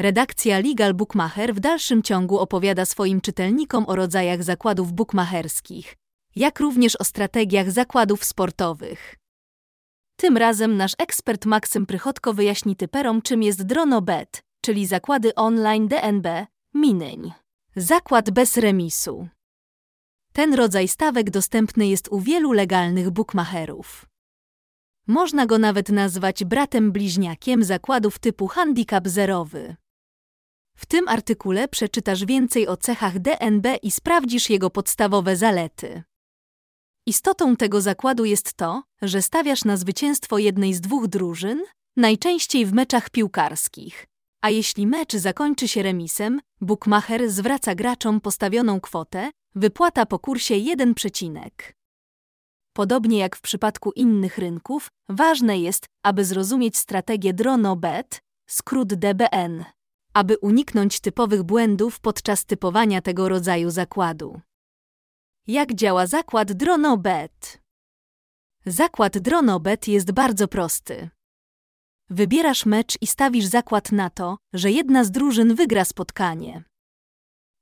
Redakcja Legal Bookmacher w dalszym ciągu opowiada swoim czytelnikom o rodzajach zakładów bukmacherskich, jak również o strategiach zakładów sportowych. Tym razem nasz ekspert Maksym Prychotko wyjaśni typerom, czym jest dronobet, czyli zakłady online DNB, Minyń. Zakład bez remisu. Ten rodzaj stawek dostępny jest u wielu legalnych bookmacherów. Można go nawet nazwać bratem bliźniakiem zakładów typu handicap zerowy. W tym artykule przeczytasz więcej o cechach DNB i sprawdzisz jego podstawowe zalety. Istotą tego zakładu jest to, że stawiasz na zwycięstwo jednej z dwóch drużyn, najczęściej w meczach piłkarskich. A jeśli mecz zakończy się remisem, bookmacher zwraca graczom postawioną kwotę, wypłata po kursie 1 przecinek. Podobnie jak w przypadku innych rynków, ważne jest, aby zrozumieć strategię DronoBet, skrót DBN, aby uniknąć typowych błędów podczas typowania tego rodzaju zakładu. Jak działa zakład DronoBet? Zakład DronoBet jest bardzo prosty. Wybierasz mecz i stawisz zakład na to, że jedna z drużyn wygra spotkanie.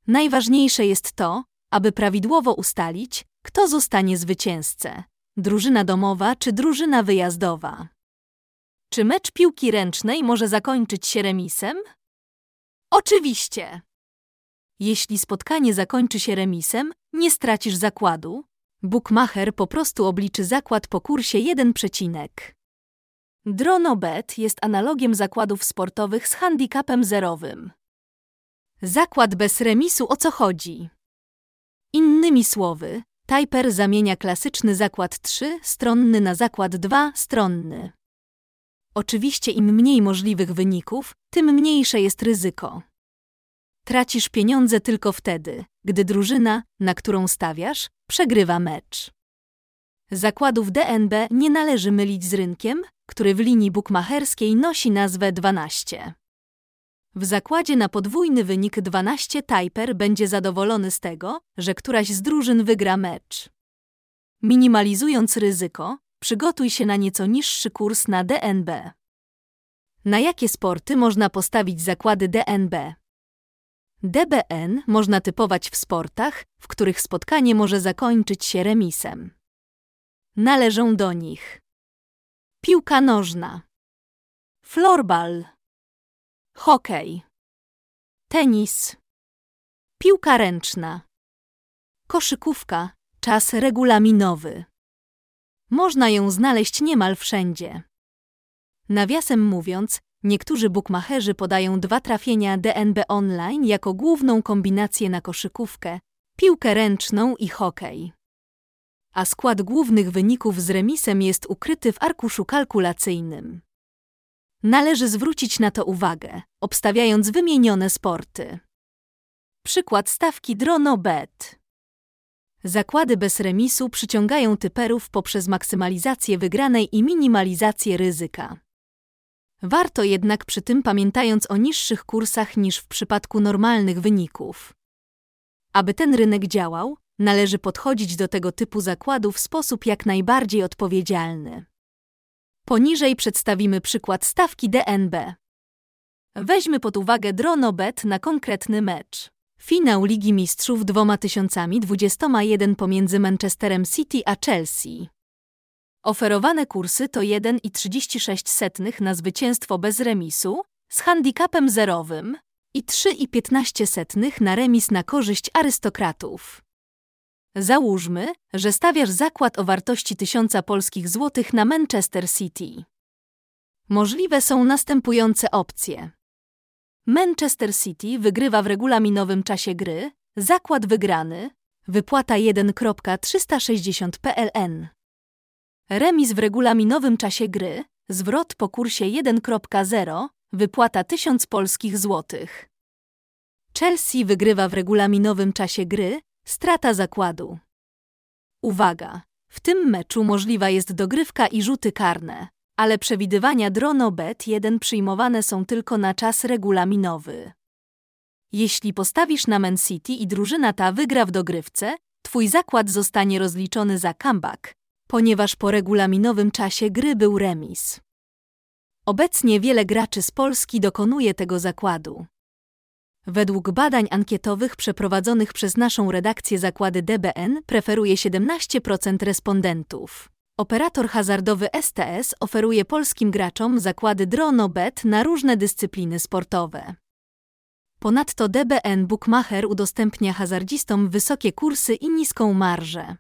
Najważniejsze jest to, aby prawidłowo ustalić, kto zostanie zwycięzcą drużyna domowa czy drużyna wyjazdowa. Czy mecz piłki ręcznej może zakończyć się remisem? Oczywiście! Jeśli spotkanie zakończy się remisem, nie stracisz zakładu. Bookmacher po prostu obliczy zakład po kursie 1 przecinek. Dronobet jest analogiem zakładów sportowych z handicapem zerowym. Zakład bez remisu o co chodzi? Innymi słowy, Typer zamienia klasyczny zakład 3-stronny na zakład 2-stronny. Oczywiście im mniej możliwych wyników, tym mniejsze jest ryzyko. Tracisz pieniądze tylko wtedy, gdy drużyna, na którą stawiasz, przegrywa mecz. Zakładów DNB nie należy mylić z rynkiem, który w linii bukmacherskiej nosi nazwę 12. W zakładzie na podwójny wynik 12 Typer będzie zadowolony z tego, że któraś z drużyn wygra mecz. Minimalizując ryzyko, przygotuj się na nieco niższy kurs na DNB. Na jakie sporty można postawić zakłady DNB? DBN można typować w sportach, w których spotkanie może zakończyć się remisem. Należą do nich piłka nożna, florbal, hokej, tenis, piłka ręczna, koszykówka, czas regulaminowy. Można ją znaleźć niemal wszędzie. Nawiasem mówiąc, niektórzy bukmacherzy podają dwa trafienia DNB Online jako główną kombinację na koszykówkę, piłkę ręczną i hokej. A skład głównych wyników z remisem jest ukryty w arkuszu kalkulacyjnym. Należy zwrócić na to uwagę, obstawiając wymienione sporty. Przykład stawki DronoBet. Zakłady bez remisu przyciągają typerów poprzez maksymalizację wygranej i minimalizację ryzyka. Warto jednak przy tym pamiętając o niższych kursach niż w przypadku normalnych wyników. Aby ten rynek działał, należy podchodzić do tego typu zakładu w sposób jak najbardziej odpowiedzialny. Poniżej przedstawimy przykład stawki DNB. Weźmy pod uwagę dronobet na konkretny mecz. Finał Ligi Mistrzów 2021 pomiędzy Manchesterem City a Chelsea. Oferowane kursy to 1,36 na zwycięstwo bez remisu z handicapem zerowym i 3,15 na remis na korzyść arystokratów. Załóżmy, że stawiasz zakład o wartości tysiąca polskich złotych na Manchester City. Możliwe są następujące opcje. Manchester City wygrywa w regulaminowym czasie gry, zakład wygrany, wypłata 1.360 PLN. Remis w regulaminowym czasie gry, zwrot po kursie 1.0, wypłata 1000 polskich złotych. Chelsea wygrywa w regulaminowym czasie gry, Strata zakładu. Uwaga! W tym meczu możliwa jest dogrywka i rzuty karne, ale przewidywania DronoBet 1 przyjmowane są tylko na czas regulaminowy. Jeśli postawisz na Man City i drużyna ta wygra w dogrywce, twój zakład zostanie rozliczony za comeback, ponieważ po regulaminowym czasie gry był remis. Obecnie wiele graczy z Polski dokonuje tego zakładu. Według badań ankietowych przeprowadzonych przez naszą redakcję zakłady DBN preferuje 17% respondentów. Operator hazardowy STS oferuje polskim graczom zakłady DronoBet na różne dyscypliny sportowe. Ponadto DBN Bookmacher udostępnia hazardzistom wysokie kursy i niską marżę.